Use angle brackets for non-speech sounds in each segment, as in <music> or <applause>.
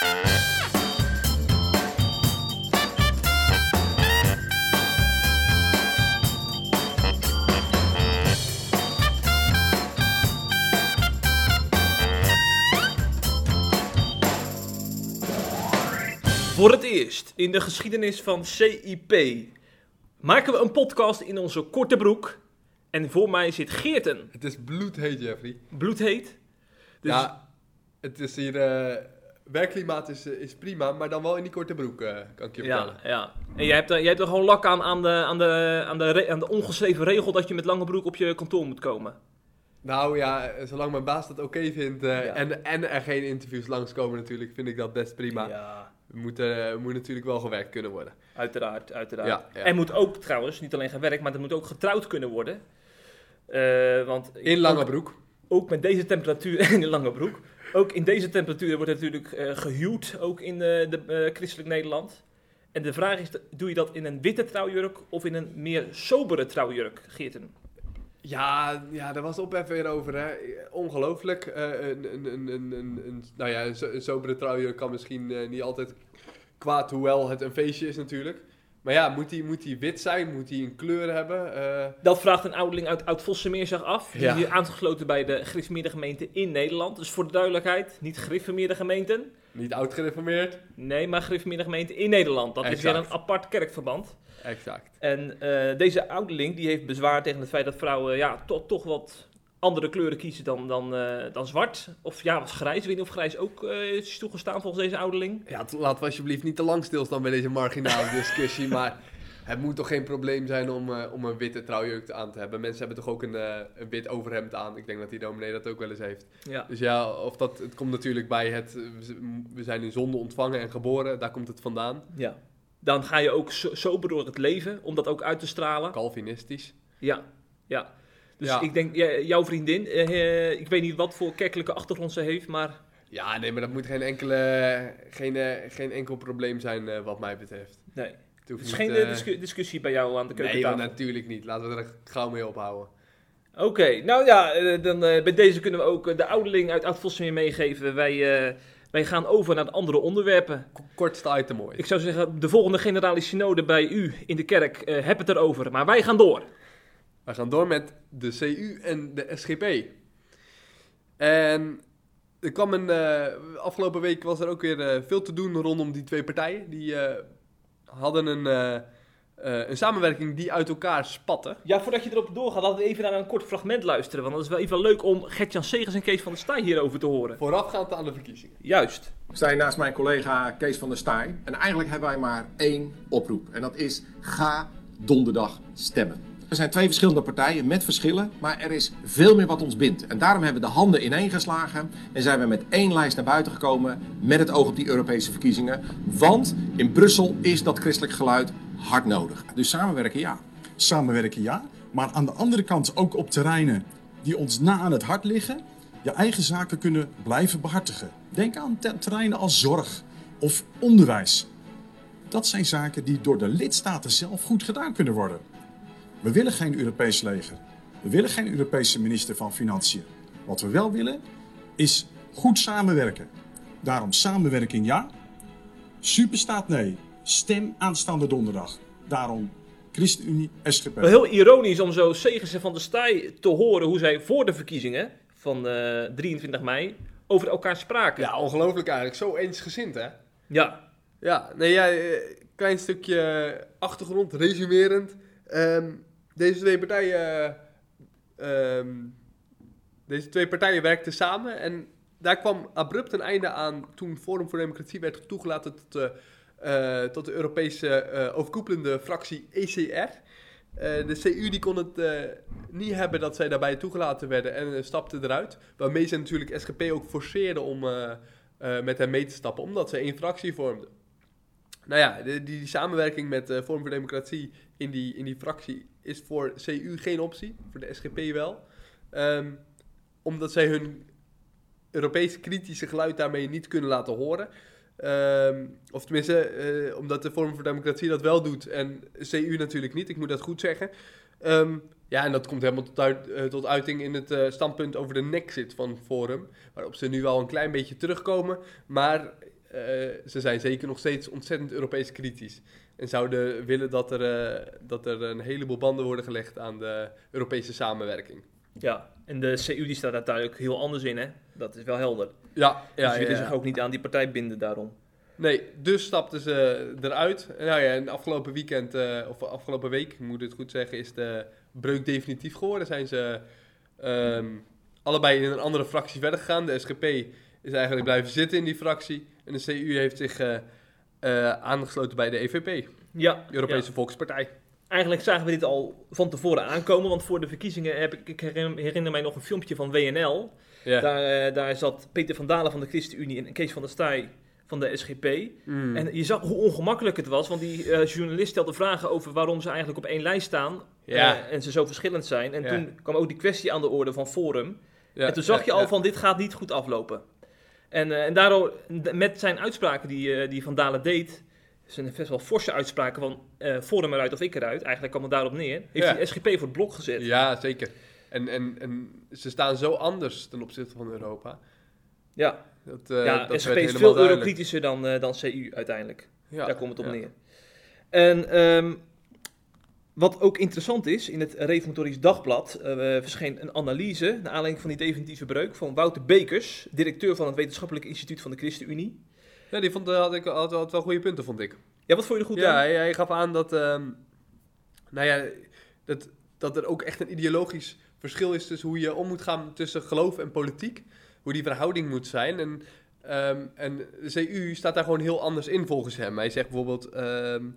Voor het eerst in de geschiedenis van CIP maken we een podcast in onze korte broek. En voor mij zit Geerten. Het is bloedheet, Jeffrey. Bloedheet. Dus Ja, het is hier... eh werkklimaat is, eh, is prima, maar dan wel in die korte broek, eh, kan ik je vertellen. ja. En jij hebt, er, jij hebt er gewoon lak aan aan de, aan, de, aan, de, aan de ongeschreven regel dat je met lange broek op je kantoor moet komen. Nou ja, eh, zolang mijn baas dat oké vindt eh, Ja. en, en er geen interviews langskomen natuurlijk, vind ik dat best prima. Ja, We moeten, eh, moet natuurlijk wel gewerkt kunnen worden. uiteraard, uiteraard. Ja, ja. En moet ook trouwens, niet alleen gewerkt, maar er moet ook getrouwd kunnen worden. Eh, want In lange ook- broek. ook met deze temperatuur en <laughs> in lange broek. Ook in deze temperatuur wordt natuurlijk eh, gehuwd, ook in eh, de, eh, christelijk Nederland. En de vraag is, doe je dat in een witte trouwjurk of in een meer sobere trouwjurk, Geerten? Ja, ja, daar was ophef weer over, hè. Ongelooflijk. Eh, een, een, een, een, nou ja, een, so- een sobere trouwjurk kan misschien niet altijd kwaad, hoewel het een feestje is natuurlijk. Maar ja, moet die, moet die wit zijn? Moet die een kleur hebben? Eh, Dat vraagt een ouderling uit Oud-Vossemeer zich af. Die Ja. is hier aangesloten bij de gemeente in Nederland. Dus voor de duidelijkheid, niet gereformeerde gemeenten. niet oud gereformeerd? Nee, maar gereformeerde gemeente in Nederland. Dat is weer een apart kerkverband. Exact. En eh, deze ouderling die heeft bezwaar tegen het feit dat vrouwen ja, toch, toch wat andere kleuren kiezen dan, dan, eh, dan zwart. Of ja, wat grijs. Weet niet of grijs ook eh, is toegestaan volgens deze ouderling. Ja, laten we alsjeblieft niet te lang stilstaan bij deze marginale <laughs> discussie, maar het moet toch geen probleem zijn om, eh, om een witte trouwjurk aan te hebben. Mensen hebben toch ook een, een wit overhemd aan. Ik denk dat die dominee dat ook wel eens heeft. Ja. Dus ja, of dat, het komt natuurlijk bij het, we zijn in zonde ontvangen en geboren, daar komt het vandaan. ja. Dan ga je ook zo- sober door het leven, om dat ook uit te stralen. Calvinistisch. Ja, ja. Dus Ja. ik denk, jouw vriendin, eh, eh, ik weet niet wat voor kerkelijke achtergrond ze heeft, maar Ja, nee, maar dat moet geen, enkele, geen, eh, geen enkel probleem zijn wat mij betreft. nee. Het is geen discu- discussie bij jou aan de Nee, keukentafel. natuurlijk niet. Laten we er gauw mee ophouden. Oké, nou ja, dan, bij deze kunnen we ook de ouderling uit Oud-Vossemeer meegeven. Wij, wij gaan over naar de andere onderwerpen. Kortste item mooi. Ik zou zeggen, de volgende generale synode bij u in de kerk, heb het erover. Maar wij gaan door. We gaan door met de CU en de SGP. En er kwam een, eh, afgelopen week was er ook weer eh, veel te doen rondom die twee partijen. Die eh, hadden een, een samenwerking die uit elkaar spatte. Ja, voordat je erop doorgaat, laten we even naar een kort fragment luisteren. Want dat is wel even leuk om Gertjan Segers en Kees van der Staaij hierover te horen. Voorafgaand aan de verkiezingen. Juist. Ik sta naast mijn collega Kees van der Staaij. En eigenlijk hebben wij maar één oproep. En dat is: ga donderdag stemmen. Er zijn twee verschillende partijen met verschillen, maar er is veel meer wat ons bindt. En daarom hebben we de handen ineengeslagen en zijn we met één lijst naar buiten gekomen met het oog op die Europese verkiezingen. Want in Brussel is dat christelijk geluid hard nodig. Dus samenwerken ja. samenwerken ja, maar aan de andere kant ook op terreinen die ons na aan het hart liggen, je eigen zaken kunnen blijven behartigen. Denk aan te- terreinen als zorg of onderwijs. Dat zijn zaken die door de lidstaten zelf goed gedaan kunnen worden. We willen geen Europees leger. We willen geen Europese minister van Financiën. Wat we wel willen is goed samenwerken. Daarom samenwerking ja, superstaat nee. Stem aanstaande donderdag. Daarom ChristenUnie SGP. Wel heel ironisch om zo Segers en van der Staaij te horen hoe zij voor de verkiezingen van eh, 23 mei over elkaar spraken. Ja, ongelooflijk eigenlijk. Zo eensgezind, hè? ja. Ja, nee, ja, eh, klein stukje achtergrond, resumerend. Ehm, deze twee partijen, eh, ehm, deze twee partijen werkten samen en daar kwam abrupt een einde aan toen Forum voor Democratie werd toegelaten tot de, eh, tot de Europese eh, overkoepelende fractie ECR. De CU die kon het niet hebben dat zij daarbij toegelaten werden en stapte eruit. Waarmee ze natuurlijk SGP ook forceerden om met hem mee te stappen, omdat ze één fractie vormden. Nou ja, die, die samenwerking met Forum voor Democratie in die, in die fractie is voor CU geen optie, voor de SGP wel. Ehm, omdat zij hun Europese kritische geluid daarmee niet kunnen laten horen. Ehm, of tenminste, eh, omdat de Forum voor Democratie dat wel doet en CU natuurlijk niet, ik moet dat goed zeggen. Ehm, ja, en dat komt helemaal tot, uit, eh, tot uiting in het eh, standpunt over de Nexit van Forum, waarop ze nu wel een klein beetje terugkomen. Maar eh, ze zijn zeker nog steeds ontzettend Europees kritisch. En zouden willen dat er, eh, dat er een heleboel banden worden gelegd aan de Europese samenwerking. Ja, en de CU die staat daar duidelijk heel anders in, hè? Dat is wel helder. Ja, dus ja, ze ja, willen ja. zich ook niet aan die partij binden daarom. Nee, dus stapten ze eruit. Nou ja, en afgelopen weekend, eh, of afgelopen week, moet ik het goed zeggen, is de breuk definitief geworden. Zijn ze ehm, allebei in een andere fractie verder gegaan. De SGP is eigenlijk blijven zitten in die fractie. En de CU heeft zich eh, eh, aangesloten bij de EVP, Ja, de Europese ja. Volkspartij. Eigenlijk zagen we dit al van tevoren aankomen, want voor de verkiezingen heb ik, ik herinner, mij nog een filmpje van WNL. Ja. Daar, eh, daar zat Peter van Dalen van de ChristenUnie en Kees van der Staaij van de SGP. Mm. En je zag hoe ongemakkelijk het was, want die journalist stelde vragen over waarom ze eigenlijk op één lijst staan. Ja. en ze zo verschillend zijn. En Ja. toen kwam ook die kwestie aan de orde van Forum. Ja, en toen zag je al van dit gaat niet goed aflopen. En, eh, en daardoor, met zijn uitspraken die, eh, die Van Dalen deed, zijn best wel forse uitspraken van eh Forum eruit of ik eruit, eigenlijk kwam het daarop neer, heeft Ja. hij SGP voor het blok gezet. Ja, zeker. En, en, en ze staan zo anders ten opzichte van Europa. Ja, Dat, ja dat SGP is veel eurokritischer dan, dan CU uiteindelijk. Ja, Daar komt het op neer. En ehm, wat ook interessant is, in het Reformatorisch Dagblad eh, verscheen een analyse, naar aanleiding van die definitieve breuk, van Wouter Bekers, directeur van het Wetenschappelijk Instituut van de ChristenUnie. Ja, die vond, eh, had, ik, had, had wel goede punten, vond ik. Ja, wat vond je er goed ja, aan? hij, hij gaf aan dat, ehm, nou ja, dat, dat er ook echt een ideologisch verschil is tussen hoe je om moet gaan tussen geloof en politiek. Hoe die verhouding moet zijn. En, ehm, en de CU staat daar gewoon heel anders in volgens hem. Hij zegt bijvoorbeeld, ehm, eh,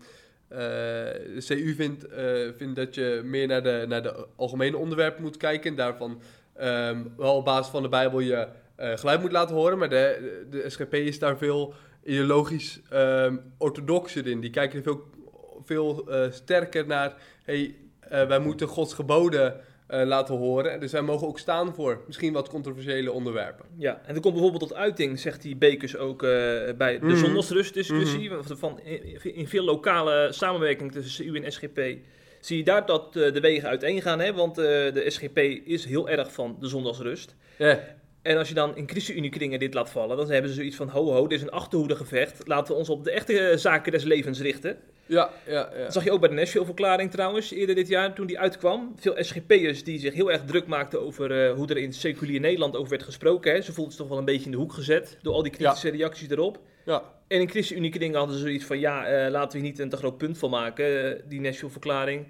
de CU vindt, eh, vindt dat je meer naar de, naar de algemene onderwerpen moet kijken. En daarvan ehm, wel op basis van de Bijbel je eh, geluid moet laten horen. Maar de, de, SGP is daar veel ideologisch ehm, orthodoxer in. Die kijken er veel, veel eh, sterker naar, hey, eh, wij moeten Gods geboden eh, laten horen. Dus wij mogen ook staan voor misschien wat controversiële onderwerpen. Ja, en er komt bijvoorbeeld tot uiting, zegt die Bekers ook eh, bij de Mhm. zondagsrustdiscussie. Van, van, in, in veel lokale samenwerking tussen CU en SGP zie je daar dat eh, de wegen uiteen gaan. Hè? Want de SGP is heel erg van de zondagsrust. Ja, En als je dan in ChristenUnie-kringen dit laat vallen, dan hebben ze zoiets van: ho, ho, dit is een achterhoedegevecht. Laten we ons op de echte eh, zaken des levens richten. ja, ja. ja. Dat zag je ook bij de Nashville-verklaring trouwens, eerder dit jaar toen die uitkwam. Veel SGP'ers die zich heel erg druk maakten over eh, hoe er in seculier Nederland over werd gesproken. Hè. Ze voelden zich toch wel een beetje in de hoek gezet door al die kritische reacties erop. ja. En in ChristenUnie-kringen hadden ze zoiets van: ja, eh, laten we hier niet een te groot punt van maken, die Nashville-verklaring.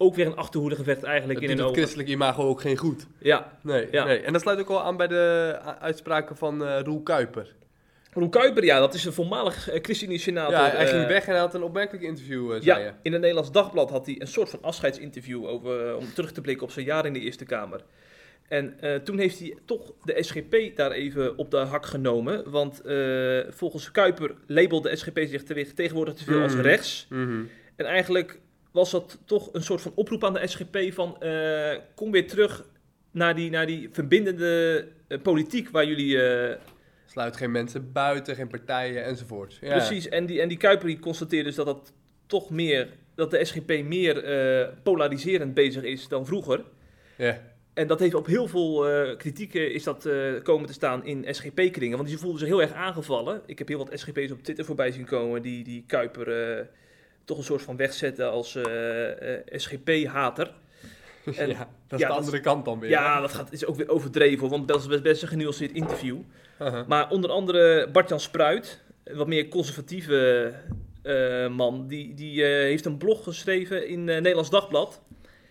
Ook weer een achterhoedegevecht eigenlijk Dat in doet het christelijk imago ook geen goed. Ja, Nee, Ja. nee. En dat sluit ook wel aan bij de uitspraken van eh Roel Kuiper. Roel Kuiper, ja, dat is een voormalig eh, ChristenUnie-senator. ja, hij ging eh, weg en hij had een opmerkelijk interview, zei je. Ja, in het Nederlands Dagblad had hij een soort van afscheidsinterview over, om terug te blikken op zijn jaar in de Eerste Kamer. En toen heeft hij toch de SGP daar even op de hak genomen. Want volgens Kuiper labelde de SGP zich te- tegenwoordig te veel als Mhm. rechts. Mhm. En eigenlijk was dat toch een soort van oproep aan de SGP van... eh, kom weer terug naar die, naar die verbindende eh, politiek waar jullie... eh, Sluit geen mensen buiten, geen partijen enzovoort. Ja. Precies, en die, en die Kuiper die constateerde dus dat dat toch meer, dat de SGP meer polariserend bezig is dan vroeger. Ja. En dat heeft op heel veel kritieken is dat komen te staan in SGP-kringen. Want die voelden zich heel erg aangevallen. Ik heb heel wat SGP's op Twitter voorbij zien komen die, die Kuiper toch een soort van wegzetten als eh, eh, SGP-hater. <laughs> En- ja, dat is ja, de dat- andere kant dan weer. Ja, dat gaat, is ook weer overdreven, want dat is best, best een genuanceerd interview. Maar onder andere Bart-Jan Spruit, een wat meer conservatieve eh, man, die, die heeft een blog geschreven in Nederlands Dagblad.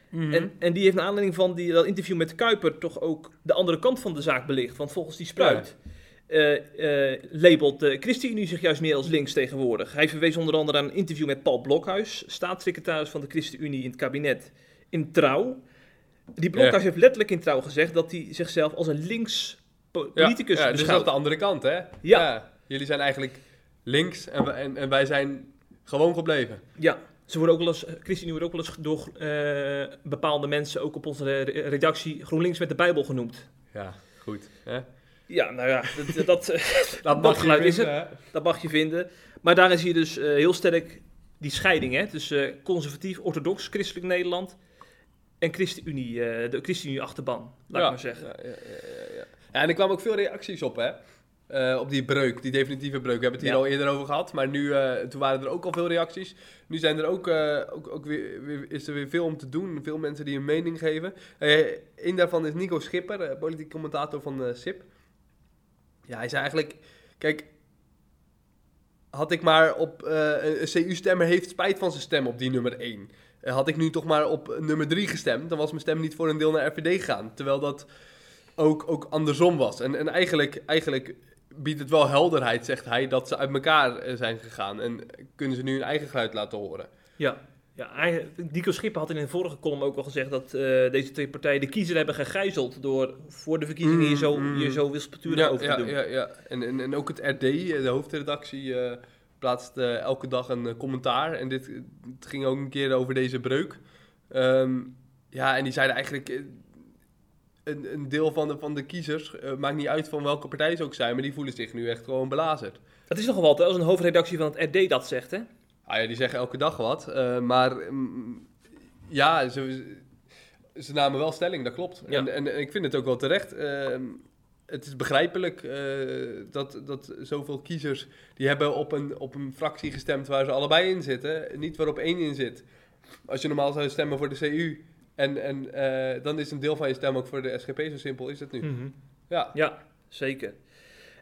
Mhm. En, en die heeft naar aanleiding van die, dat interview met Kuiper toch ook de andere kant van de zaak belicht. Want volgens die Spruit eh, eh, labelt de ChristenUnie zich juist meer als links tegenwoordig. Hij verwees onder andere aan een interview met Paul Blokhuis, staatssecretaris van de ChristenUnie in het kabinet in Trouw. Die Blokhuis heeft letterlijk in Trouw gezegd dat hij zichzelf als een links po- Ja, politicus ja, dus dat is beschouwt. de andere kant, hè? Ja. Jullie zijn eigenlijk links en, wij- en, en wij zijn gewoon gebleven. Ja, ze worden ook wel eens, ChristenUnie wordt ook wel eens door eh, bepaalde mensen, ook op onze re- redactie, GroenLinks met de Bijbel genoemd. Ja, goed. Hè? Ja, nou ja, dat, dat, <laughs> Dat mag geluid is vinden, hè? dat mag je vinden. Maar daarin zie je dus eh, heel sterk die scheiding hè, tussen eh, conservatief, orthodox, christelijk Nederland en ChristenUnie, eh, de ChristenUnie achterban, laat ik maar zeggen. Ja, ja, ja, ja, ja. Ja, en er kwamen ook veel reacties op, hè? Op die breuk, die definitieve breuk. We hebben het hier al eerder over gehad. Maar nu, toen waren er ook al veel reacties. Nu zijn er ook, ook, ook weer, weer- is er weer veel om te doen. Veel mensen die een mening geven. Een daarvan is Nico Schipper, politiek commentator van SIP. Ja, hij zei eigenlijk... Kijk, had ik maar op eh, een CU-stemmer heeft spijt van zijn stem op die nummer 1. had ik nu toch maar op nummer 3 gestemd, dan was mijn stem niet voor een deel naar RVD gegaan. Terwijl dat ook, ook andersom was. En, en eigenlijk, eigenlijk biedt het wel helderheid, zegt hij, dat ze uit elkaar eh, zijn gegaan. En kunnen ze nu hun eigen geluid laten horen. Ja, ja Nico Schipper had in een vorige column ook al gezegd dat eh, deze twee partijen de kiezer hebben gegijzeld door voor de verkiezingen hier zo, Mm, mm. hier zo wispelturig ja, over te ja, doen. ja, ja. En, en, en ook het RD, eh, de hoofdredactie, eh, plaatst elke dag een commentaar. En dit het ging ook een keer over deze breuk. Ehm, ja, en die zeiden eigenlijk... een, een deel van de, van de kiezers, maakt niet uit van welke partij ze ook zijn, maar die voelen zich nu echt gewoon belazerd. Dat is nogal wat als een hoofdredactie van het RD dat zegt, hè? Ah ja, die zeggen elke dag wat. eh, maar mm, ja, ze, ze namen wel stelling, dat klopt. Ja. En, en, en ik vind het ook wel terecht. Ehm, het is begrijpelijk eh, dat, dat zoveel kiezers... die hebben op een, op een fractie gestemd waar ze allebei in zitten. Niet waarop één in zit. Als je normaal zou stemmen voor de CU... en, en eh, dan is een deel van je stem ook voor de SGP. Zo simpel is het nu. Mhm. Ja, Ja, zeker.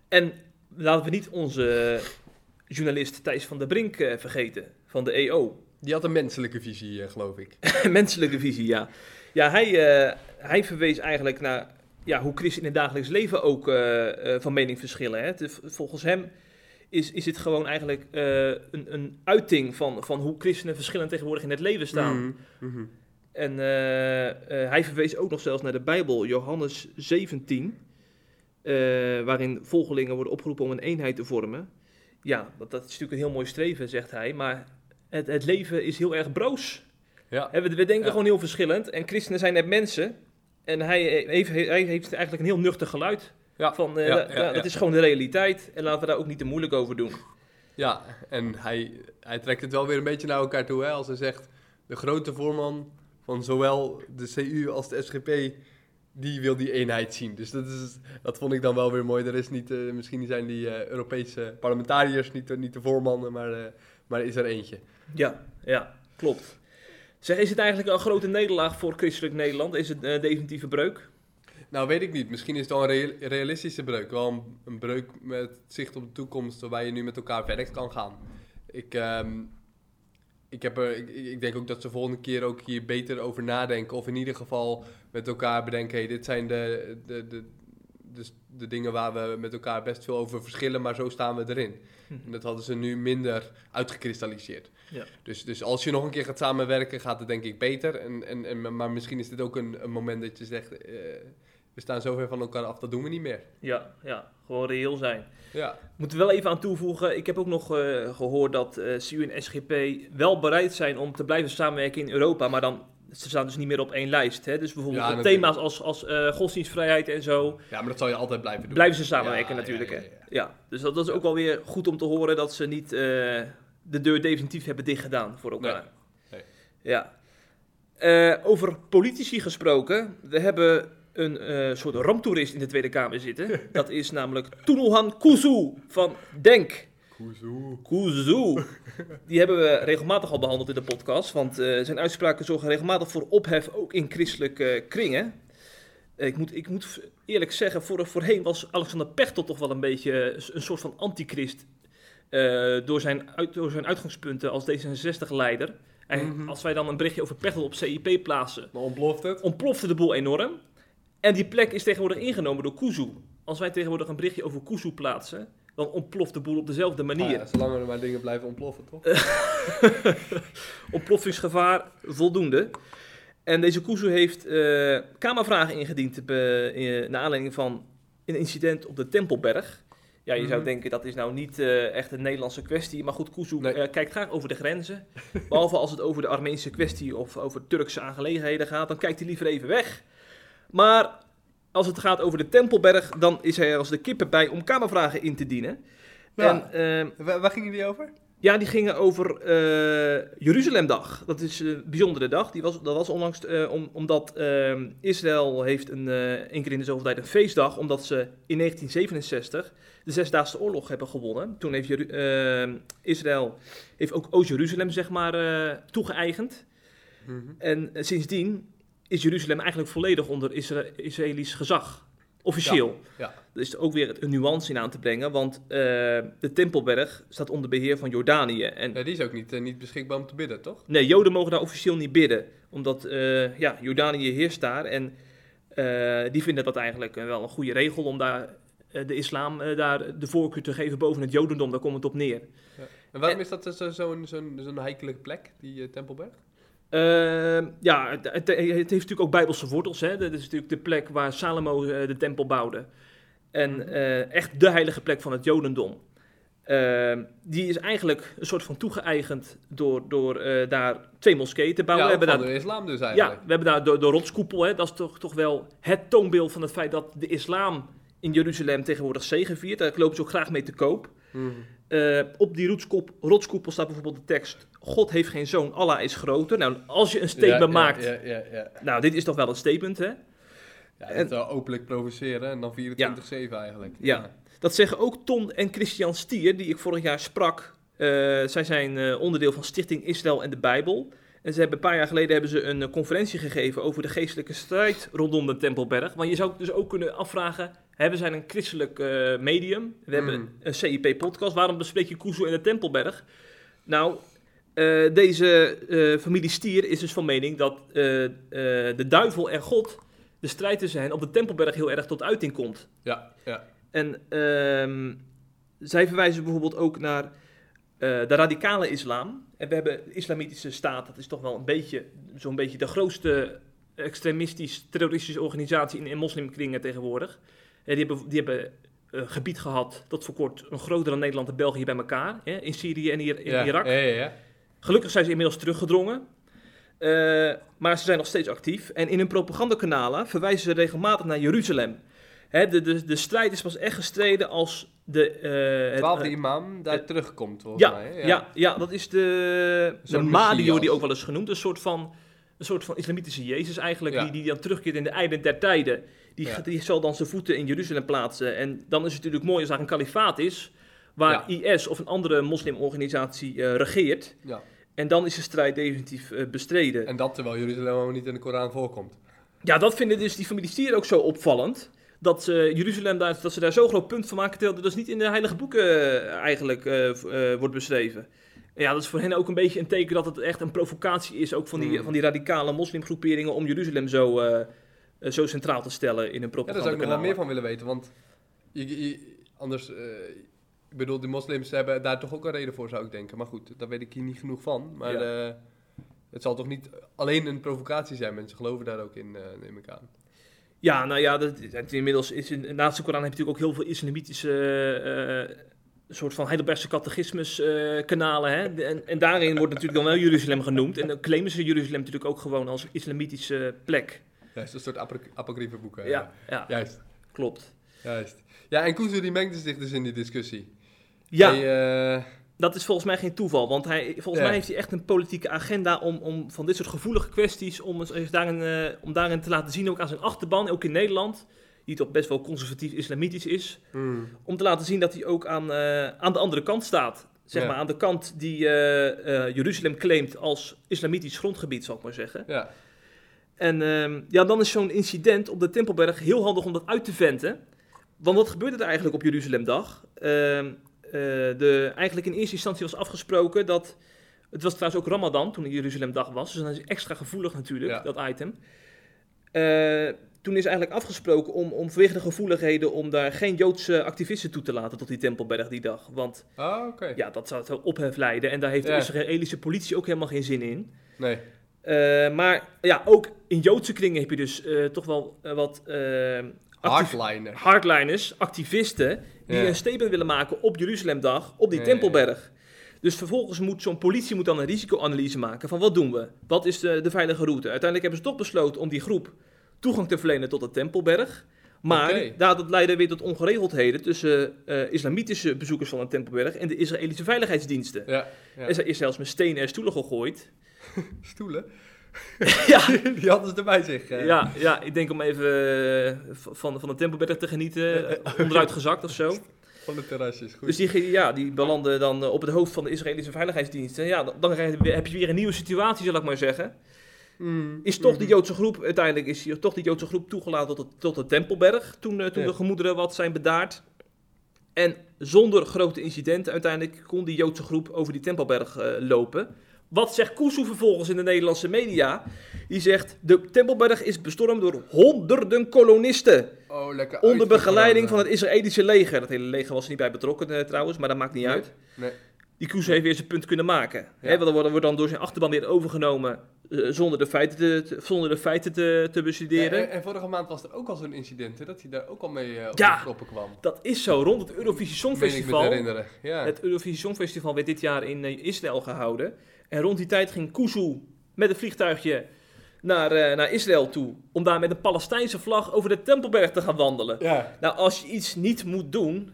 En laten we niet onze journalist Thijs van der Brink eh, vergeten, van de EO. die had een menselijke visie, eh, geloof ik. <laughs> Menselijke visie, ja. Ja, hij, eh, hij verwees eigenlijk naar ja, hoe christen in het dagelijks leven ook van mening verschillen. Hè. Volgens hem is, is dit gewoon eigenlijk een, een uiting van, van hoe christenen verschillend tegenwoordig in het leven staan. Mhm, mhm. En hij verwees ook nog zelfs naar de Bijbel, Johannes 17, eh, waarin volgelingen worden opgeroepen om een eenheid te vormen. Ja, dat, dat is natuurlijk een heel mooi streven, zegt hij, maar het, het leven is heel erg broos. Ja. We, we denken Ja. gewoon heel verschillend en christenen zijn net mensen. En hij heeft, hij heeft eigenlijk een heel nuchter geluid. Ja, Van, eh, da- da- ja. Dat is gewoon de realiteit en laten we daar ook niet te moeilijk over doen. Ja, en hij, hij trekt het wel weer een beetje naar elkaar toe. Hè? Als hij zegt, de grote voorman van zowel de CU als de SGP, die wil die eenheid zien. Dus dat, is, dat vond ik dan wel weer mooi. Er is niet, eh, misschien zijn die eh, Europese parlementariërs niet, de- niet de voormannen, maar, eh, maar is er eentje. Ja, ja, klopt. Zeg, is het eigenlijk een grote nederlaag voor christelijk Nederland? Is het een definitieve breuk? Nou, weet ik niet. Misschien is het wel een real- realistische breuk. Wel een, een breuk met zicht op de toekomst, waarbij je nu met elkaar verder kan gaan. Ik, ehm, ik, heb er, ik, ik denk ook dat ze volgende keer ook hier beter over nadenken. Of in ieder geval met elkaar bedenken, hey, dit zijn de, de, de, de, de dingen waar we met elkaar best veel over verschillen, maar zo staan we erin. En dat hadden ze nu minder uitgekristalliseerd. Ja. Dus, dus als je nog een keer gaat samenwerken, gaat het denk ik beter. En, en, en, maar misschien is dit ook een, een moment dat je zegt, eh, we staan zo ver van elkaar af, dat doen we niet meer. Ja, ja, gewoon reëel zijn. Ja, moet er wel even aan toevoegen, ik heb ook nog eh, gehoord dat eh CU en SGP wel bereid zijn om te blijven samenwerken in Europa, maar dan, ze staan dus niet meer op één lijst. Hè? Dus bijvoorbeeld Ja, thema's als, als eh, godsdienstvrijheid en zo, ja maar dat zal je altijd blijven doen. blijven ze samenwerken Ja, natuurlijk. ja, ja, dus dat, dat is ook wel weer goed om te horen dat ze niet de deur definitief hebben dichtgedaan voor elkaar. Nee, Ja. Over politici gesproken, we hebben een eh, soort ramptoerist in de Tweede Kamer zitten. Dat is namelijk Tunulhan Kuzu van Denk. Kuzu. Kuzu. Die hebben we regelmatig al behandeld in de podcast, want eh, zijn uitspraken zorgen regelmatig voor ophef, ook in christelijke eh, kringen. Ik, moet, ik moet eerlijk zeggen, voor, voorheen was Alexander Pechtel toch wel een beetje een soort van antichrist. door, zijn uit, door zijn uitgangspunten als D66-leider. En Mhm. als wij dan een berichtje over Pechtel op CIP plaatsen, Maar ontploft het? ontplofte de boel enorm. En die plek is tegenwoordig ingenomen door Kuzu. Als wij tegenwoordig een berichtje over Kuzu plaatsen, dan ontploft de boel op dezelfde manier. Ah ja, zolang er maar dingen blijven ontploffen, toch? <laughs> Ontploffingsgevaar voldoende. En deze Kuzu heeft eh kamervragen ingediend be- in- naar aanleiding van een incident op de Tempelberg. Ja, je zou Mhm. denken dat is nou niet eh, echt een Nederlandse kwestie. Maar goed, Kuzu Nee. eh, kijkt graag over de grenzen. <laughs> Behalve als het over de Armeense kwestie of over Turkse aangelegenheden gaat, dan kijkt hij liever even weg. Maar als het gaat over de Tempelberg, dan is hij er als de kippen bij om kamervragen in te dienen. Ja. En ehm, Waar, waar gingen die over? Ja, die gingen over eh, Jeruzalemdag. Dat is een bijzondere dag. Die was, dat was onlangs eh, om, omdat eh, Israël heeft een, eh één keer in de zoveel tijd een feestdag, omdat ze in 1967 de Zesdaagse Oorlog hebben gewonnen. Toen heeft Jeru- eh, Israël heeft ook Oost-Jeruzalem zeg maar eh, toegeëigend. Mhm. En eh, sindsdien is Jeruzalem eigenlijk volledig onder Isra Israëlisch gezag. Officieel. Ja. Er is ook weer een nuance in aan te brengen, want eh, de Tempelberg staat onder beheer van Jordanië. En Ja, die is ook niet, eh, niet beschikbaar om te bidden, toch? nee, Joden mogen daar officieel niet bidden, omdat eh, ja, Jordanië heerst daar. En die vinden dat eigenlijk wel een goede regel om daar de islam daar de voorkeur te geven boven het Jodendom. Daar komt het op neer. En waarom En- is dat zo- zo'n zo'n zo'n heikele plek, die Tempelberg? Eh, ja, het, het- heeft natuurlijk ook bijbelse wortels. Hè? Dat is natuurlijk de plek waar Salomo eh, de tempel bouwde. En eh, echt de heilige plek van het Jodendom. Eh, die is eigenlijk een soort van toegeëigend door, door eh, daar twee moskeeën te bouwen. ja, we hebben daar, de islam dus ja, eigenlijk. we hebben daar de, de rotskoepel. Hè? Dat is toch, toch wel het toonbeeld van het feit dat de islam in Jeruzalem tegenwoordig zegeviert. Daar lopen ze ook graag mee te koop. Mhm. Op die rotskoep- rotskoepel staat bijvoorbeeld de tekst: God heeft geen zoon, Allah is groter. Nou, als je een statement Ja, maakt, Ja, ja, nou, dit is toch wel een statement, hè? ja En- het wel openlijk provoceren en dan 24-7 eigenlijk. Ja. Dat zeggen ook Ton en Christian Stier, die ik vorig jaar sprak. Eh, zij zijn eh, onderdeel van Stichting Israël en de Bijbel. En ze hebben een paar jaar geleden hebben ze een eh, conferentie gegeven over de geestelijke strijd rondom de Tempelberg. Want je zou dus ook kunnen afvragen, we zijn een christelijk medium. We hebben Mm. een CIP-podcast. Waarom bespreek je Kuzu en de Tempelberg? Nou, eh, deze eh, familie Stier is dus van mening dat eh, de duivel en God, de strijd tussen hen, op de Tempelberg heel erg tot uiting komt. Ja, ja. En ehm, zij verwijzen bijvoorbeeld ook naar de radicale islam. En we hebben de islamitische staat, dat is toch wel een beetje, zo'n beetje de grootste extremistisch-terroristische organisatie in, in moslimkringen tegenwoordig. Eh, die hebben, die hebben een gebied gehad, tot voor kort een groter dan Nederland en België bij elkaar, hè, in Syrië en hier, in Irak. Ja, ja, ja. Gelukkig zijn ze inmiddels teruggedrongen. Eh, maar ze zijn nog steeds actief. En in hun propagandakanalen verwijzen ze regelmatig naar Jeruzalem. Hè, de, de, de strijd is pas echt gestreden als de... het- Twaalfde eh, imam daar terugkomt, volgens ja, mij. hè? ja. Ja, dat is de, de Mahdi die ook wel eens genoemd. Een soort van, een soort van islamitische Jezus eigenlijk, Ja. die, die dan terugkeert in de einde der tijden. Die, Ja. die zal dan zijn voeten in Jeruzalem plaatsen. En dan is het natuurlijk mooi als daar een kalifaat is, waar IS of een andere moslimorganisatie regeert. Ja. En dan is de strijd definitief eh, bestreden. En dat terwijl Jeruzalem helemaal niet in de Koran voorkomt. Ja, dat vinden dus die familie Stier ook zo opvallend. Dat ze Jeruzalem daar, dat ze daar zo'n groot punt van maken, terwijl dat dus niet in de heilige boeken eh, eigenlijk eh, eh, wordt beschreven. En ja, dat is voor hen ook een beetje een teken dat het echt een provocatie is, ook van die, Mm. van die radicale moslimgroeperingen, om Jeruzalem zo, eh, eh, zo centraal te stellen in hun Ja, daar propaganda. zou ik nog wel meer van willen weten, want je, je- anders, eh, ik bedoel, de moslims hebben daar toch ook een reden voor, zou ik denken. Maar goed, daar weet ik hier niet genoeg van. Maar eh, het zal toch niet alleen een provocatie zijn, mensen geloven daar ook in, eh, neem ik aan. Ja, nou ja, dat, het inmiddels is in, naast de Koran heb je natuurlijk ook heel veel islamitische eh, soort van Heidelbergse catechismus kanalen. Hè? De- En, en daarin wordt natuurlijk dan wel Jeruzalem genoemd. En dan claimen ze Jeruzalem natuurlijk ook gewoon als islamitische plek. Is een soort apocryfe boeken. Ja, ja, Juist, klopt. juist. Ja, en Kuzu die mengde zich dus in die discussie. Ja, Hij, eh, dat is volgens mij geen toeval. Want hij, volgens Ja. mij heeft hij echt een politieke agenda om, om van dit soort gevoelige kwesties, om, eens- daarin, eh, om daarin te laten zien, ook aan zijn achterban, ook in Nederland, die toch best wel conservatief islamitisch is, hmm, om te laten zien dat hij ook aan, eh, aan de andere kant staat. Zeg Ja. maar aan de kant die Jeruzalem claimt als islamitisch grondgebied, zal ik maar zeggen. ja. En ehm, ja, dan is zo'n incident op de Tempelberg heel handig om dat uit te venten. Want wat gebeurde er eigenlijk op Jeruzalemdag? Eh, de, eigenlijk in eerste instantie was afgesproken dat... Het was trouwens ook Ramadan toen Jeruzalemdag was. Dus dan is het extra gevoelig natuurlijk, Ja. dat item. Eh, toen is eigenlijk afgesproken om, om vanwege de gevoeligheden... om daar geen Joodse activisten toe te laten tot die Tempelberg die dag. Want Ah, oké. ja, dat zou tot ophef leiden. En daar heeft Ja. de Israëlische politie ook helemaal geen zin in. Nee. Eh, maar ja, ook in Joodse kringen heb je dus eh, toch wel eh, wat eh, actief- hardliners, activisten, die een statement willen maken op Jeruzalemdag, op die Tempelberg. Dus vervolgens moet zo'n politie moet dan een risicoanalyse maken van wat doen we? Wat is de, de veilige route? Uiteindelijk hebben ze toch besloten om die groep toegang te verlenen tot de Tempelberg. Maar daar, dat leidde weer tot ongeregeldheden tussen eh, islamitische bezoekers van de Tempelberg en de Israëlische veiligheidsdiensten. Ja, ja. Er is zelfs met stenen en stoelen gegooid. <laughs> Stoelen, <laughs> ja, die hadden ze erbij zich. eh. ja, ja, ik denk om even eh, van, van de Tempelberg te genieten, eh, onderuit gezakt of zo. Van de terrasjes, goed. Dus die, ja, die belanden dan op het hoofd van de Israëlische veiligheidsdiensten. Ja, dan, heb je weer een nieuwe situatie, zal ik maar zeggen. Mm, Is toch mm. die Joodse groep, uiteindelijk is hier toch die Joodse groep toegelaten tot de, tot de Tempelberg, toen, toen Ja. de gemoederen wat zijn bedaard. En zonder grote incidenten uiteindelijk kon die Joodse groep over die Tempelberg lopen. Wat zegt Kuzu vervolgens in de Nederlandse media? Die zegt, de Tempelberg is bestormd door honderden kolonisten. Oh, lekker Onder begeleiding van het Israëlische leger. Dat hele leger was er niet bij betrokken eh, trouwens, maar dat maakt niet Nee. uit. Nee. Die Kuzu heeft weer zijn punt kunnen maken. Want dan wordt, wordt dan door zijn achterban weer overgenomen eh, zonder de feiten te, zonder de feiten te, te bestuderen. En, en vorige maand was er ook al zo'n incident, hè, dat hij daar ook al mee eh op Ja. de kwam. Dat is zo. Rond het Eurovisie Meen ik me te Songfestival. herinneren. Ja. Het Eurovisie Songfestival werd dit jaar in Israël gehouden. En rond die tijd ging Kuzu met een vliegtuigje naar, eh, naar Israël toe. Om daar met een Palestijnse vlag over de Tempelberg te gaan wandelen. ja. Nou, als je iets niet moet doen,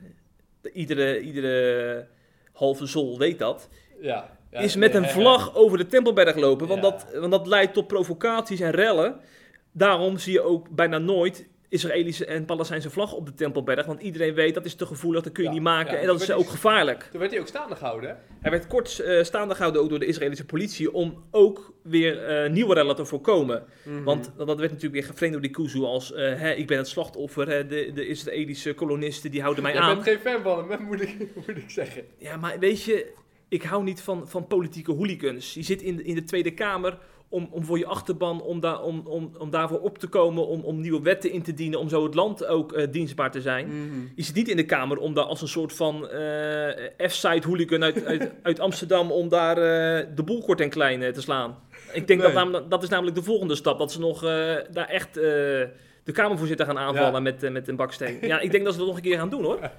iedere, iedere halve zol weet dat, Ja. Ja, is met een vlag over de Tempelberg lopen. Want, dat, want dat leidt tot provocaties en rellen. Daarom zie je ook bijna nooit Israëlische en Palestijnse vlag op de Tempelberg. Want iedereen weet dat is te gevoelig, dat kun je Ja, niet maken. ja, en dat is ook gevaarlijk. Toen werd hij ook staande gehouden, hè? Hij werd kort eh, staande gehouden ook door de Israëlische politie om ook weer eh, nieuwe rellen te voorkomen. Mhm. Want dat werd natuurlijk weer geframed door die Kuzu als eh, hè, ik ben het slachtoffer, hè, de, de Israëlische kolonisten die houden mij aan. bent geen fan van hem, moet ik, <laughs> moet ik zeggen. Ja, maar weet je, ik hou niet van, van politieke hooligans. Je zit in de, in de Tweede Kamer om, om voor je achterban, om, daar om, om, om daarvoor op te komen, om, om nieuwe wetten in te dienen, om zo het land ook eh, dienstbaar te zijn. Mhm. Je zit niet in de Kamer om daar als een soort van eh F-side hooligan uit, uit, <laughs> uit Amsterdam, om daar eh, de boel kort en klein te slaan. Ik denk Nee. dat dat is namelijk de volgende stap, dat ze nog daar echt de Kamervoorzitter gaan aanvallen Ja. met, met een baksteen. Ja, ik denk dat ze dat nog een keer gaan doen hoor. <laughs>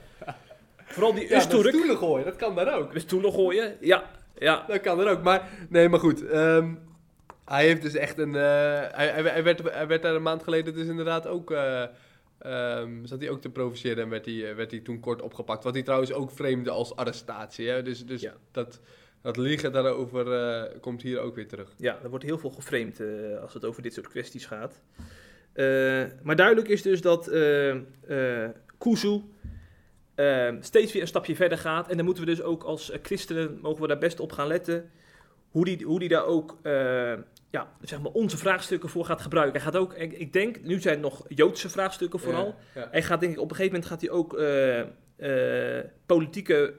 Vooral die Ja, stoelen gooien, dat kan daar ook. Stoelen gooien, ja. Ja, Dat kan er ook. Maar, nee, maar goed. ehm, hij heeft dus echt een... eh, hij, hij, werd, hij werd daar een maand geleden dus inderdaad ook... eh, ehm, zat hij ook te provoceren en werd hij, eh, werd hij toen kort opgepakt. Wat hij trouwens ook vreemde als arrestatie. Hè? Dus, dus Ja. dat, dat liegen daarover komt hier ook weer terug. ja, er wordt heel veel geframed als het over dit soort kwesties gaat. Maar duidelijk is dus dat Kuzu eh, steeds weer een stapje verder gaat. En dan moeten we dus ook als christenen, mogen we daar best op gaan letten, hoe die, hoe die daar ook eh, ja, zeg maar onze vraagstukken voor gaat gebruiken. Hij gaat ook, ik, ik denk, nu zijn het nog Joodse vraagstukken vooral. Ja, ja. Hij gaat denk ik op een gegeven moment gaat hij ook eh, eh, politieke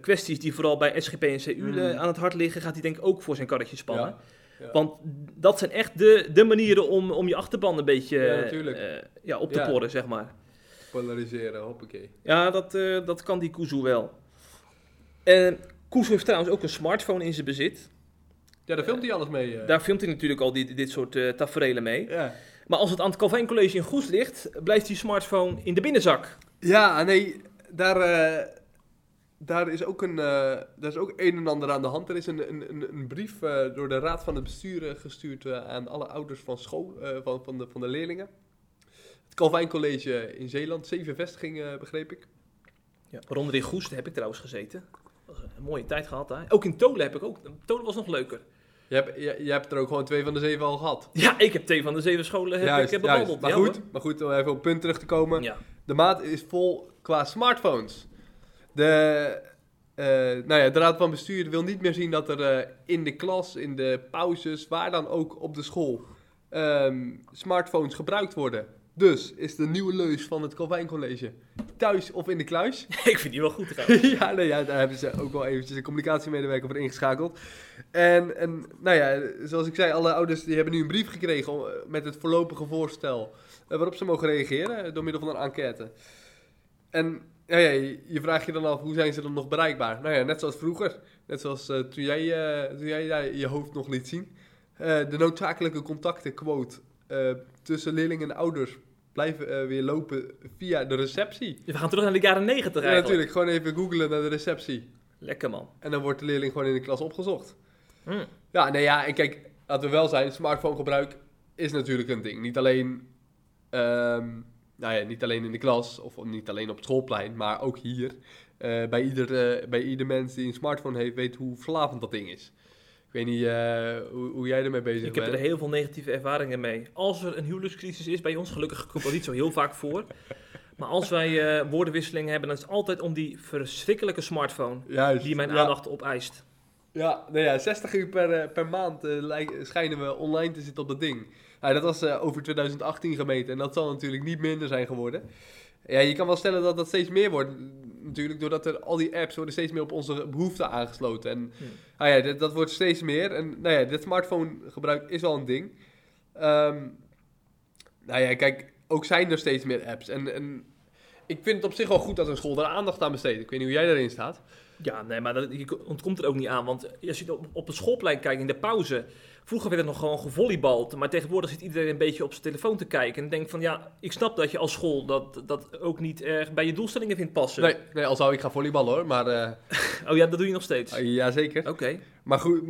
kwesties die vooral bij SGP en CU Mm. eh, aan het hart liggen, gaat hij denk ik ook voor zijn karretje spannen. Ja. Want dat zijn echt de, de manieren om, om je achterban een beetje Ja, op te porren, zeg maar. Polariseren, hoppakee. Ja, dat, dat kan die Kuzu wel. En Kuzu heeft trouwens ook een smartphone in zijn bezit. Ja, daar filmt hij alles mee. eh. Daar filmt hij natuurlijk al dit, dit soort eh tafereelen mee. Ja. Maar als het aan het Calvijn College in Goes ligt, blijft die smartphone in de binnenzak. Ja, nee, daar, eh, daar is ook een, daar is ook een en ander aan de hand. Er is een, een, een, een brief door de raad van het bestuur gestuurd aan alle ouders van school, van, van, de, van de leerlingen. Het Calvijn College in Zeeland, zeven vestigingen, begreep ik. Ja. Waaronder in Goes, heb ik trouwens gezeten. Een mooie tijd gehad daar. Ook in Tolen heb ik ook. Tolen was nog leuker. Je hebt, je, je hebt er ook gewoon twee van de zeven al gehad. Ja, ik heb twee van de zeven scholen heb Juist, ik heb bewandeld. Maar, ja, goed, maar goed, om even op punt terug te komen. Ja. De maat is vol qua smartphones. De, eh, nou ja, de raad van bestuur wil niet meer zien dat er eh, in de klas, in de pauzes, waar dan ook op de school, ehm, smartphones gebruikt worden. Dus is de nieuwe leus van het Calvijn College thuis of in de kluis. <laughs> ik vind die wel goed <laughs> trouwens. ja, nee, ja, daar hebben ze ook wel eventjes een communicatiemedewerker voor ingeschakeld. En, en nou ja, zoals ik zei, alle ouders die hebben nu een brief gekregen om, eh, met het voorlopige voorstel eh, waarop ze mogen reageren eh, door middel van een enquête. En ja, ja, je, vraagt je dan af, hoe zijn ze dan nog bereikbaar? Nou ja, net zoals vroeger. Net zoals eh, toen jij, toen jij daar je hoofd nog liet zien. De noodzakelijke contacten, quote, tussen leerlingen en ouders blijven eh, weer lopen via de receptie. We gaan terug naar de jaren negentig Ja, natuurlijk. Gewoon even googlen naar de receptie. Lekker man. En dan wordt de leerling gewoon in de klas opgezocht. Hm. Ja, nee, ja, en kijk, laten we wel zijn, smartphonegebruik is natuurlijk een ding. Niet alleen, ehm, nou ja, niet alleen in de klas of niet alleen op het schoolplein, maar ook hier. eh, bij, ieder, eh, bij ieder mens die een smartphone heeft, weet hoe verslavend dat ding is. Ik weet niet eh, hoe, hoe jij ermee bezig Ik heb bent. er heel veel negatieve ervaringen mee. Als er een huwelijkscrisis is bij ons, gelukkig komt dat niet zo heel vaak voor. Maar als wij eh, woordenwisselingen hebben, dan is het altijd om die verschrikkelijke smartphone Juist. die mijn ja. aandacht opeist. Ja, nou ja, 60 uur per, eh, per maand schijnen we online te zitten op dat ding. Nou, dat was over 2018 gemeten en dat zal natuurlijk niet minder zijn geworden. Ja, je kan wel stellen dat dat steeds meer wordt. Natuurlijk, doordat er al die apps worden steeds meer op onze behoeften aangesloten. En Hmm. nou ja, dat, dat wordt steeds meer. En nou ja, dit smartphone gebruik is wel een ding. Ehm, nou ja, kijk, ook zijn er steeds meer apps. En, en ik vind het op zich wel goed dat een school daar aandacht aan besteedt. Ik weet niet hoe jij daarin staat. Ja, nee, maar dat, je ontkomt er ook niet aan. Want als je op, op het schoolplein kijkt in de pauze. Vroeger werd er nog gewoon gevolleybald. Maar tegenwoordig zit iedereen een beetje op zijn telefoon te kijken. En denkt van ja, ik snap dat je als school dat, dat ook niet erg bij je doelstellingen vindt passen. Nee, nee, al zou ik gaan volleyballen hoor, maar... eh, <laughs> Oh ja, dat doe je nog steeds. Uh, Jazeker. Oké. Maar goed,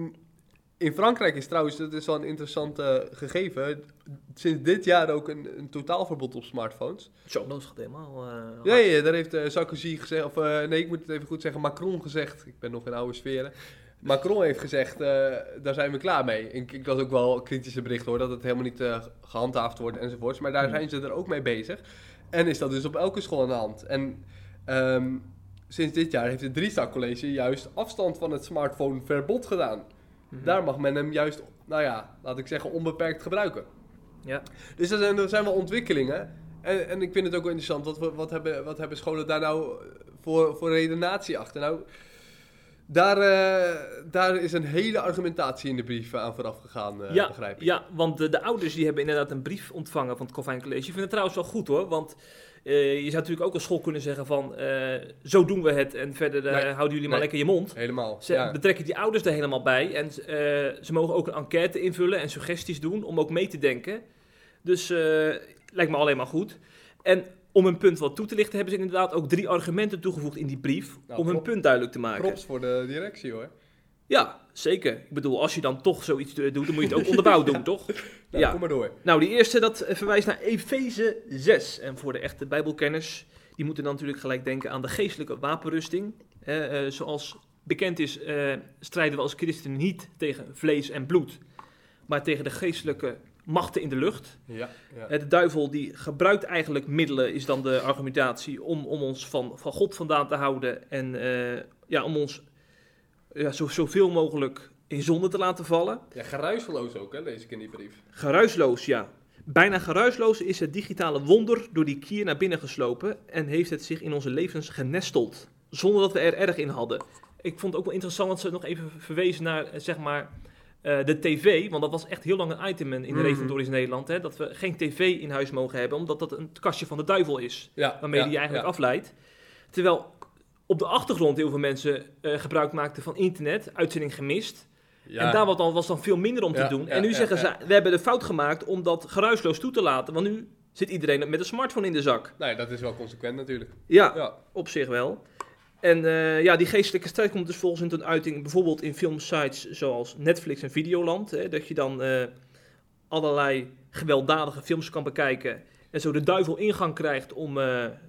in Frankrijk is trouwens, dat is wel een interessant eh, gegeven, sinds dit jaar ook een, een totaalverbod op smartphones. Zo, dat gaat helemaal. eh, Ja, ja, daar heeft eh, Sarkozy gezegd, of eh, nee, ik moet het even goed zeggen, Macron gezegd, ik ben nog in oude sferen. Macron heeft gezegd, daar zijn we klaar mee. Ik, ik las ook wel kritische berichten hoor, dat het helemaal niet eh, gehandhaafd wordt enzovoorts. Maar daar Hmm. zijn ze er ook mee bezig. En is dat dus op elke school aan de hand. En ehm, sinds dit jaar heeft het Driestak College juist afstand van het smartphone verbod gedaan. Mhm. Daar mag men hem juist, nou ja, laat ik zeggen, onbeperkt gebruiken. Ja. Dus dat zijn, dat zijn wel ontwikkelingen. En, en ik vind het ook wel interessant, wat, we- wat, hebben, wat hebben scholen daar nou voor, voor redenatie achter? Nou, daar, eh, daar is een hele argumentatie in de brief aan vooraf gegaan, eh, ja, begrijp ik. ja, want de, de ouders die hebben inderdaad een brief ontvangen van het Calvijn College. Ik vind het trouwens wel goed hoor, want eh, je zou natuurlijk ook als school kunnen zeggen van eh, zo doen we het en verder eh, Nee, houden jullie maar nee. lekker je mond. Helemaal. Ze ja. betrekken die ouders er helemaal bij en ze mogen ook een enquête invullen en suggesties doen om ook mee te denken. Dus lijkt me alleen maar goed. En om hun punt wat toe te lichten hebben ze inderdaad ook drie argumenten toegevoegd in die brief Nou, om hun punt duidelijk te maken. Props voor de directie hoor. Ja, zeker. Ik bedoel, als je dan toch zoiets eh, doet, dan moet je het ook onderbouwd doen, <laughs> toch? Nou, Ja. kom maar door. Nou, die eerste dat eh, verwijst naar Efeze 6. En voor de echte Bijbelkenners, die moeten dan natuurlijk gelijk denken aan de geestelijke wapenrusting. Eh, eh, zoals bekend is, eh, strijden we als christenen niet tegen vlees en bloed, maar tegen de geestelijke machten in de lucht. Ja, ja. Eh, de duivel die gebruikt eigenlijk middelen, is dan de argumentatie, om, om ons van, van God vandaan te houden en eh, ja, om ons ja, zo, zoveel mogelijk in zonde te laten vallen. ja, geruisloos ook hè, lees ik in die brief. Geruisloos, ja. Bijna geruisloos is het digitale wonder door die kier naar binnen geslopen en heeft het zich in onze levens genesteld, zonder dat we er erg in hadden. Ik vond het ook wel interessant dat ze nog even verwezen naar, eh, zeg maar, eh, de tv, want dat was echt heel lang een item in de Mhm. reformatories Nederland, hè, dat we geen tv in huis mogen hebben, omdat dat een kastje van de duivel is, Ja, waarmee ja, die eigenlijk ja. afleidt. Terwijl op de achtergrond heel veel mensen eh, gebruik maakten van internet, uitzending gemist. Ja. En daar was dan, was dan veel minder om te Ja, doen. ja, en nu zeggen ze, we hebben de fout gemaakt om dat geruisloos toe te laten. Want nu zit iedereen met een smartphone in de zak. Nee, dat is wel consequent natuurlijk. Ja, Ja. op zich wel. En eh, ja, die geestelijke strijd komt dus volgens hun tot uiting bijvoorbeeld in filmsites zoals Netflix en Videoland. Hè, dat je dan eh, allerlei gewelddadige films kan bekijken. En zo de duivel ingang krijgt om,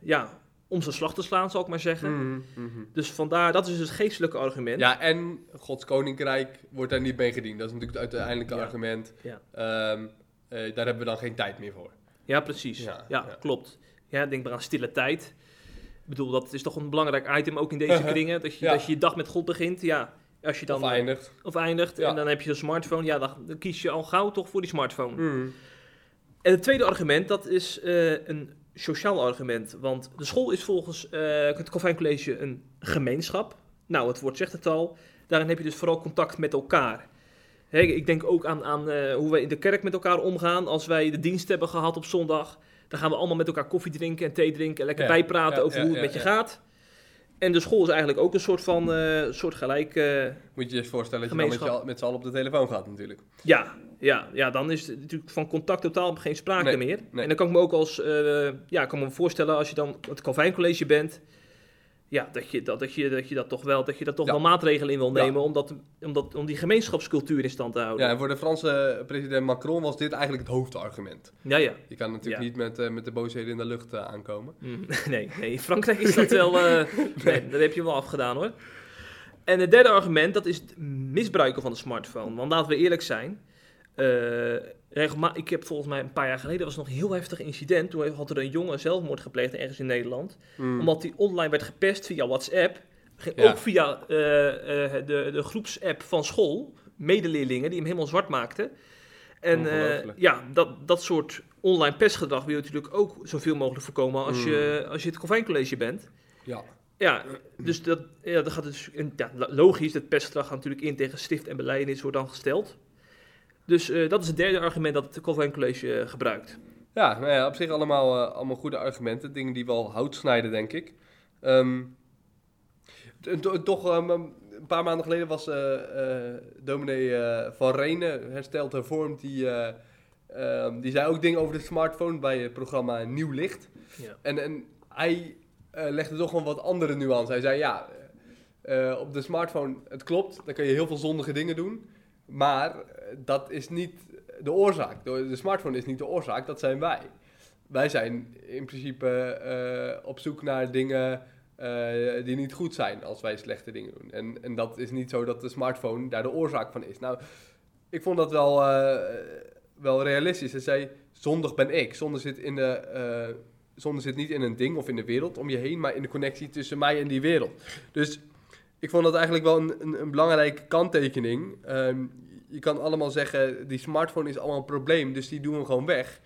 ja, om zijn slag te slaan, zal ik maar zeggen. Mhm, mhm. Dus vandaar, dat is dus het geestelijke argument. Ja, en Gods koninkrijk wordt daar niet mee gediend. Dat is natuurlijk het uiteindelijke Ja. argument. Ja. Ehm, eh, daar hebben we dan geen tijd meer voor. Ja, precies. Ja, klopt. Ja, denk maar aan stille tijd. Ik bedoel, dat is toch een belangrijk item ook in deze <laughs> kringen. Dat je, dat je je dag met God begint. Ja, als je dan of eindigt. of eindigt en dan heb je een smartphone. Ja, dan, dan kies je al gauw toch voor die smartphone. Mhm. En het tweede argument, dat is eh, een sociaal argument. Want de school is volgens eh, het Calvijn College een gemeenschap. Nou, het woord zegt het al. Daarin heb je dus vooral contact met elkaar. Hè, ik denk ook aan, aan eh, hoe we in de kerk met elkaar omgaan. Als wij de dienst hebben gehad op zondag, dan gaan we allemaal met elkaar koffie drinken en thee drinken. En lekker Ja, bijpraten ja, over ja, hoe het met je gaat. En de school is eigenlijk ook een soort van eh, soort gelijk. eh, Moet je je voorstellen dat je dan met, Gemeenschap. je, met z'n allen op de telefoon gaat natuurlijk. Ja, ja, ja, dan is het natuurlijk van contact totaal geen sprake Nee, meer. nee. En dan kan ik me ook als, eh, ja, ik kan me voorstellen als je dan het Calvijn College bent, ja, dat, je, dat, dat, je, dat je dat toch wel, dat je dat toch Ja. wel maatregelen in wil Ja. nemen om, dat, om, dat, om die gemeenschapscultuur in stand te houden. Ja, en voor de Franse president Macron was dit eigenlijk het hoofdargument. Ja, ja. Je kan natuurlijk Ja. niet met, eh, met de boosheden in de lucht eh, aankomen. Mm, <laughs> Nee, nee, in Frankrijk is dat wel. eh <laughs> nee, dat heb je wel afgedaan hoor. En het derde argument, dat is het misbruiken van de smartphone. Want laten we eerlijk zijn. Regema- ik heb volgens mij een paar jaar geleden was nog een heel heftig incident. Toen had er een jongen zelfmoord gepleegd ergens in Nederland. Hmm. Omdat hij online werd gepest via WhatsApp. Ging Ja. Ook via eh, eh, de, de groepsapp van school. Medeleerlingen die hem helemaal zwart maakten. En eh, ja, dat, dat soort online pestgedrag wil je natuurlijk ook zoveel mogelijk voorkomen als, je, als je het Calvijn bent. Ja. Ja, dus dat, ja, dat gaat dus, en ja, lo- logisch, dat pestgedrag gaat natuurlijk in tegen stift en beleidenis wordt dan gesteld. Dus eh, dat is het derde argument dat het Calvijn College eh, gebruikt. Ja, nou ja, op zich allemaal, eh, allemaal goede argumenten. Dingen die wel hout snijden, denk ik. Ehm, toch, ehm, een paar maanden geleden was dominee Van Renen, hersteld hervormd, die, ehm, die zei ook dingen over de smartphone bij het programma Nieuw Licht. Ja. En, en hij legde toch wel wat andere nuance. Hij zei, ja, op de smartphone, het klopt, dan kun je heel veel zondige dingen doen. Maar dat is niet de oorzaak. De, smartphone is niet de oorzaak, dat zijn wij. Wij zijn in principe eh, op zoek naar dingen eh, die niet goed zijn als wij slechte dingen doen. En, en dat is niet zo dat de smartphone daar de oorzaak van is. Nou, ik vond dat wel, eh, wel realistisch. Hij zei, zondig ben ik. Zonde zit, in de, zonde zit niet in een ding of in de wereld om je heen, maar in de connectie tussen mij en die wereld. Dus ik vond dat eigenlijk wel een, een, een belangrijke kanttekening. Ehm, je kan allemaal zeggen, die smartphone is allemaal een probleem, dus die doen we gewoon weg.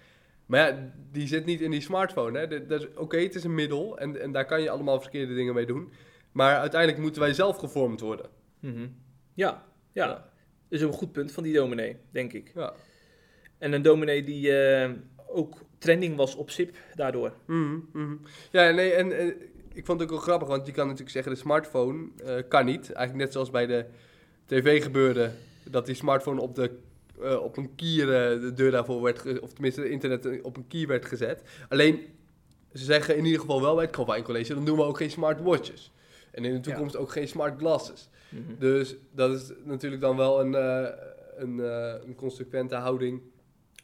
Maar ja, die zit niet in die smartphone. hè. Dat- dat is- Oké, het is een middel en, en daar kan je allemaal verkeerde dingen mee doen. Maar uiteindelijk moeten wij zelf gevormd worden. Mhm. Ja, ja. Ja. Dat is een goed punt van die dominee, denk ik. Ja. En een dominee die eh, ook trending was op SIP daardoor. Mhm, mhm. Ja, nee, en, en ik vond het ook wel grappig, want je kan natuurlijk zeggen, de smartphone eh, kan niet. Eigenlijk net zoals bij de tv gebeurde, dat die smartphone op, de, eh, op een kier, eh, de deur daarvoor werd, of tenminste het internet eh, op een kier werd gezet. Alleen, ze zeggen in ieder geval wel bij het Calvijn College, dan doen we ook geen smartwatches. En in de toekomst ook geen smart glasses. Mhm. Dus dat is natuurlijk dan wel een, een, een consequente houding.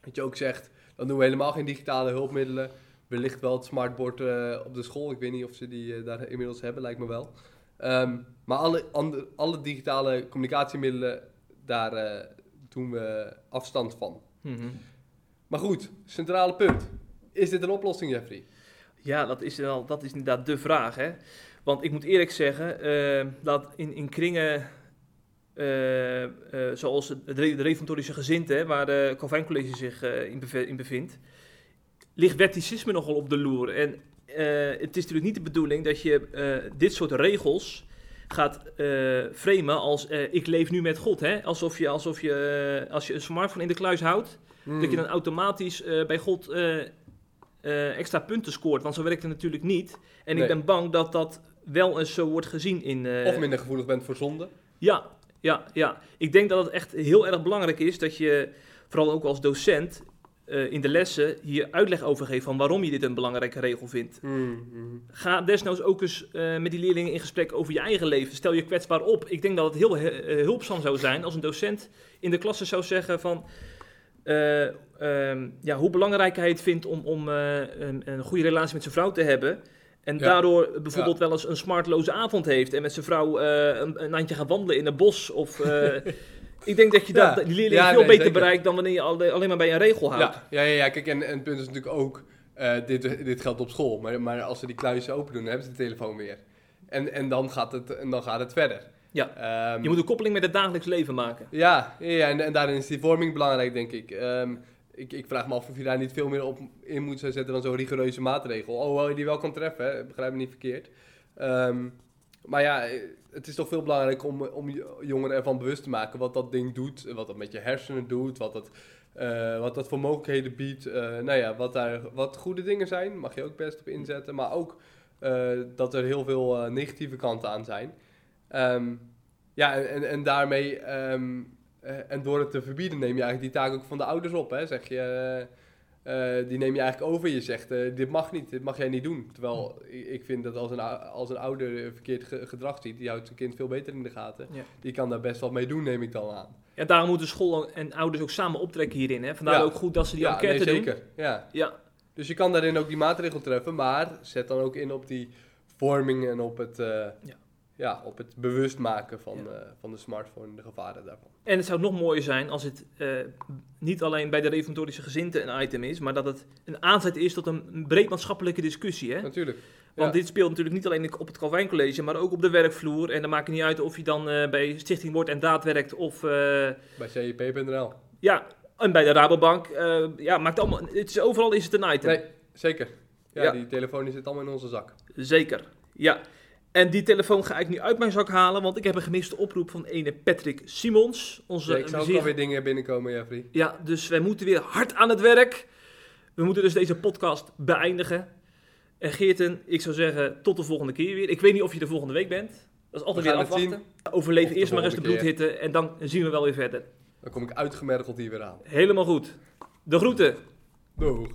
Dat je ook zegt, dan doen we helemaal geen digitale hulpmiddelen. Wellicht wel het smartboard op de school. Ik weet niet of ze die daar inmiddels hebben, lijkt me wel. Ehm, maar alle, andere, alle digitale communicatiemiddelen, daar eh, doen we afstand van. Mhm. Maar goed, centrale punt. Is dit een oplossing, Jeffrey? Ja, dat is, wel, dat is inderdaad de vraag. Hè? Want ik moet eerlijk zeggen, eh, dat in, in kringen eh, zoals het, de reformatorische gezinte, hè, waar de Calvijn College zich in, beve- in bevindt, ligt wetticisme nogal op de loer. En het is natuurlijk niet de bedoeling dat je dit soort regels gaat eh framen als eh, ik leef nu met God. Hè? Alsof je, alsof je eh, als je een smartphone in de kluis houdt, dat je dan automatisch bij God extra punten scoort. Want zo werkt het natuurlijk niet. En Nee. ik ben bang dat dat wel eens zo wordt gezien in... Of minder gevoelig bent voor zonde. Ja, ja, ja. Ik denk dat het echt heel erg belangrijk is dat je, vooral ook als docent, eh, in de lessen hier uitleg over geeft van waarom je dit een belangrijke regel vindt. Ga desnoods ook eens eh, met die leerlingen in gesprek over je eigen leven. Stel je kwetsbaar op. Ik denk dat het heel eh, hulpzaam zou zijn als een docent in de klasse zou zeggen van... eh, ehm, ja, hoe belangrijk hij het vindt om, om een, een goede relatie met zijn vrouw te hebben. En Ja. daardoor bijvoorbeeld wel eens een smartloze avond heeft. En met zijn vrouw een, een handje gaat wandelen in een bos. Of, <laughs> ik denk dat je Ja. dat, die Ja, veel nee, beter zeker. bereikt dan wanneer je alle- alleen maar bij een regel houdt. Ja, ja, ja, kijk, en, en het punt is natuurlijk ook, eh, dit, dit geldt op school, maar, maar als ze die kluisjes open doen, dan hebben ze de telefoon weer. En, en, dan, gaat het, en dan gaat het verder. Ja. Ehm, Je moet een koppeling met het dagelijks leven maken. Ja, ja, en, en daarin is die vorming belangrijk, denk ik. Ehm, ik. Ik vraag me af of je daar niet veel meer op in moet zetten dan zo'n rigoureuze maatregel. Alhoewel je die wel kan treffen, hè, begrijp me niet verkeerd. Ehm, maar ja, eh, het is toch veel belangrijker om, om jongeren ervan bewust te maken wat dat ding doet, wat dat met je hersenen doet, wat dat, eh, wat dat voor mogelijkheden biedt. Eh, nou ja, wat, daar, wat goede dingen zijn, mag je ook best op inzetten, maar ook eh, dat er heel veel negatieve kanten aan zijn. Ehm, ja, en, en, en daarmee, ehm, eh, en door het te verbieden, neem je eigenlijk die taak ook van de ouders op. Hè? Zeg je, eh, die neem je eigenlijk over. Je zegt, eh, dit mag niet, dit mag jij niet doen. Terwijl ik ik vind dat als een, als een ouder verkeerd ge- gedrag ziet, die houdt zijn kind veel beter in de gaten. Ja. Die kan daar best wat mee doen, neem ik dan aan. Ja, daarom moeten school en ouders ook samen optrekken hierin. Hè? Vandaar Ja. ook goed dat ze die ja, enquête nee, doen. zeker. Ja. Ja, Dus je kan daarin ook die maatregel treffen, maar zet dan ook in op die vorming en op het, eh, Ja. op het bewust maken van, Ja. eh, van de smartphone en de gevaren daarvan. En het zou nog mooier zijn als het eh, niet alleen bij de reformatorische gezinten een item is, maar dat het een aanzet is tot een breed maatschappelijke discussie. Hè? Natuurlijk. Want dit speelt natuurlijk niet alleen op het Calvijn maar ook op de werkvloer. En dan maakt het niet uit of je dan eh, bij Stichting Woord en Daad werkt of eh, Bij CIP.nl. ja, en bij de Rabobank. eh, ja, maakt allemaal, het is, overal is het een item. Nee, zeker. Ja, Ja. die telefoon zit allemaal in onze zak. Zeker, ja. En die telefoon ga ik nu uit mijn zak halen, want ik heb een gemiste oproep van ene Patrick Simons. Onze Ja, ik zou ook weer dingen binnenkomen, Jeffrey. Ja, dus wij moeten weer hard aan het werk. We moeten dus deze podcast beëindigen. En Geerten, ik zou zeggen, tot de volgende keer weer. Ik weet niet of je de volgende week bent. Dat is altijd We weer afwachten. Overleef de eerst maar eens de keer. bloedhitte en dan zien we wel weer verder. Dan kom ik uitgemergeld hier weer aan. Helemaal goed. De groeten. Doeg.